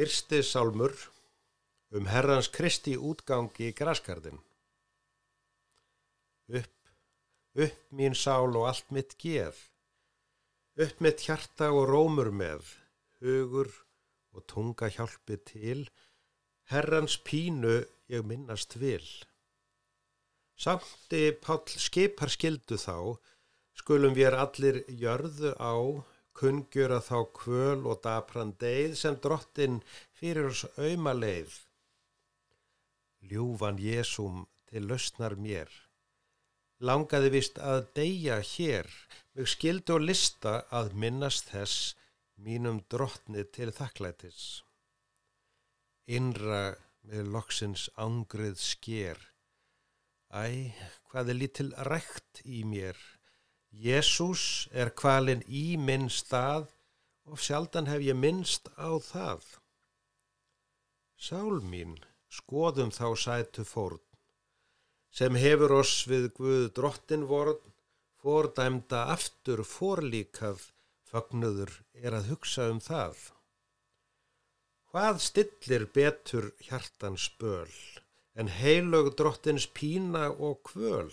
Fyrsti sálmur um Herrans Kristi útgangi í graskarðin. Upp, upp mín sál og allt mitt geð, upp mitt hjarta og rómur með, hugur og tunga hjálpi til, Herrans pínu ég minnast vil. Samti Pál skipar skildu þá, skulum við allir jörðu á, kungjur að þá kvöl og dapran deið sem drottin fyrir oss auðma leið. Ljúfan Jésum til lausnar mér. Langaði vist að deyja hér, mig skildu og lista að minnast þess mínum drottni til þakklætis. Innra með loksins ángrið sker. Æ, hvað er lítil rækt í mér? Jésús er kvalin í minn stað og sjaldan hef ég minnst á það. Sál mín, skoðum þá sætu fórn, sem hefur oss við Guð drottin vorn, fordæmda aftur forlíkað, fagnuður er að hugsa um það. Hvað stillir betur hjartans böl en heilög drottins pína og kvöl?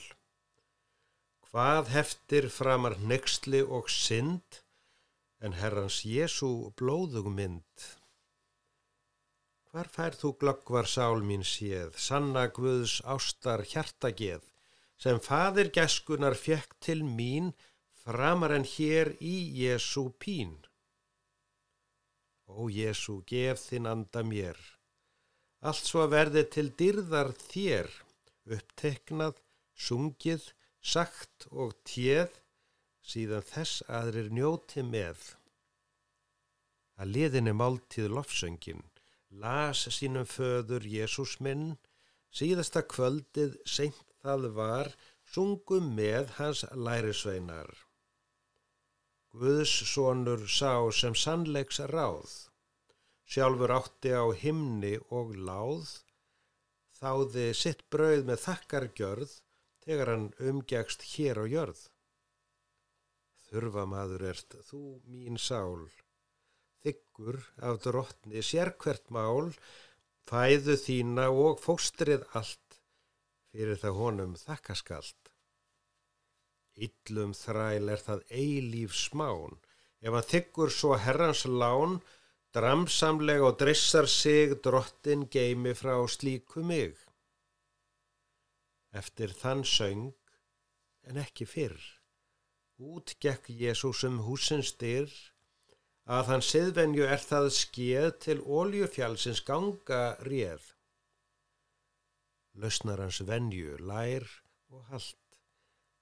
Hvað heftir framar nexli og synd en herrans Jésu blóðug mynd? Hvar fær þú glöggvar sál mín séð, sanna Guðs ástar hjartageð, sem fadir geskunar fjekk til mín framar en hér í Jésu pín? Ó Jésu, gef þinn anda mér, allt svo verði til dyrðar þér, uppteknað, sungið, sagt og téð síðan þess aðrir njóti með. Að liðinni máltíð lofsöngin, las sínum föður Jésús minn, síðasta kvöldið seint það var, sungum með hans lærisveinar. Guðs sonur sá sem sannleiks ráð, sjálfur átti á himni og láð, þáði sitt brauð með þakkargjörð, þegar hann umgegst hér á jörð. Þurfa maður ert þú mín sál, þykkur af drottni sérkvert mál, fæðu þína og fóstrið allt, fyrir það honum þakkaskalt. Yllum þræl er það eilíf smán, ef hann þykkur svo herrans lán, dramsamlega og dressar sig drottin geimi frá slíku mig eftir þann söng en ekki fyrr. Út gekk Jésúsum húsins styr að hann siðvenju er það skeið til óljufjálsins ganga réð. Lausnar hans venju, lær og hald,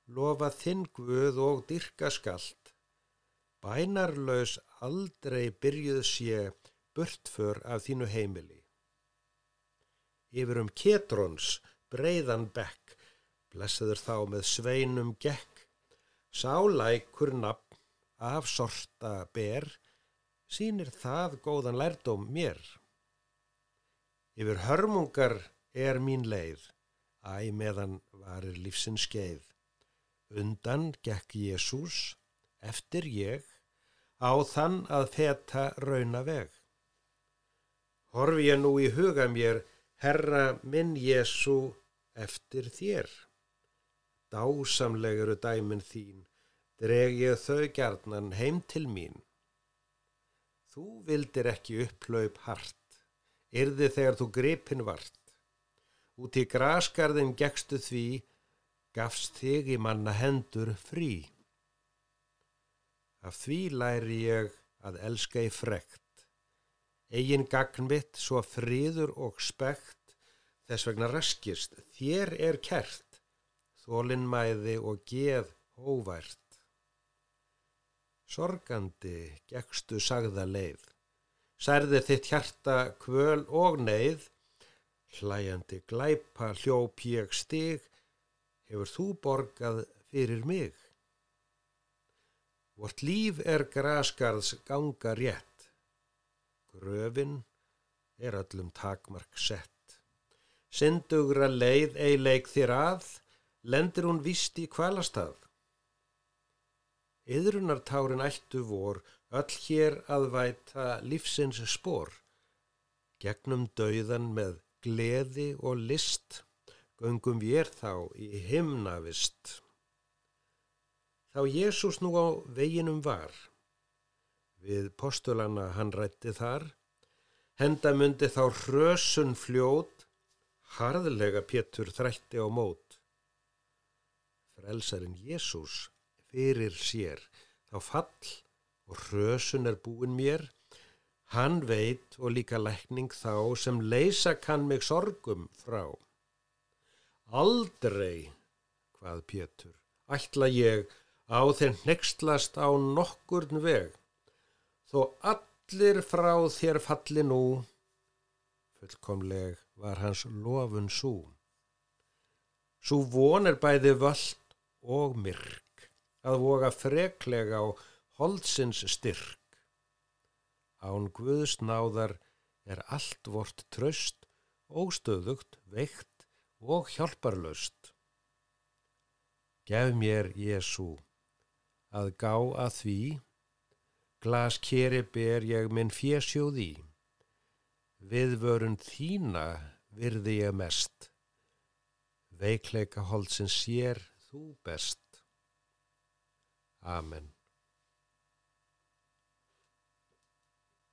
lofa þinn guð og dyrka skalt. Bænarlaus aldrei byrjuð sé burtför af þínu heimili. Yfir um Ketrons breiðan bekk blessaður þá með sveinum gekk, sálækur nafn af sorta ber, sínir það góðan lærdóm mér. Yfir hörmungar er mín leið, æ meðan varir lífsins skeið. Undan gekk Jésús, eftir ég, á þann að feta rauna veg. Horfi ég nú í huga mér, Herra minn Jésu, eftir þér dásamleg eru dæmin þín, dreg ég þau gjarnan heim til mín. Þú vildir ekki upplaup hart, yrði þegar þú gripin vart. Út í graskarðin gegstu því, gafst þig í manna hendur frí. Af því læri ég að elska í frekt, eigin gagnvitt svo friður og spekt, þess vegna raskist, þér er kert þólinnmæði og geð hóvært. Sorgandi gegstu sagða leið, særði þitt hjarta kvöl og neyð, hlæjandi glæpa hljóp ég stig, hefur þú borgað fyrir mig. Vort líf er graskarðs ganga rétt, gröfin er öllum takmark sett. Syndugra leið eileik þér að, lendir hún vist í kvalastað. Yðrunartárin ættu vor, öll hér að væta lífsins spór, gegnum dauðan með gleði og list, göngum við þá í himnavist. Þá Jésús nú á veginum var, við postulana hann rætti þar, henda myndi þá hrösun fljót, harðlega Pétur þrætti á mót. Frelsarin Jésús fyrir sér, þá fall og hrösun er búin mér, Hann veit og líka lækning þá sem leysa kann mig sorgum frá. Aldrei, hvað Pétur, ætla ég á þeir nextlast á nokkurn veg, þó allir frá þér falli nú, fullkomleg var hans lofun svo. Svo von er bæði völd og myrk, að voga freklega á holdsins styrk. Án Guðs náðar er allt vort tröst, óstöðugt, veikt og hjálparlaust. Gef mér, Jésu, að gá að því, glas keri ber ég minn fjesjóð í. Viðvörun þína virði ég mest, veikleika hold sem sér þú best. Amen.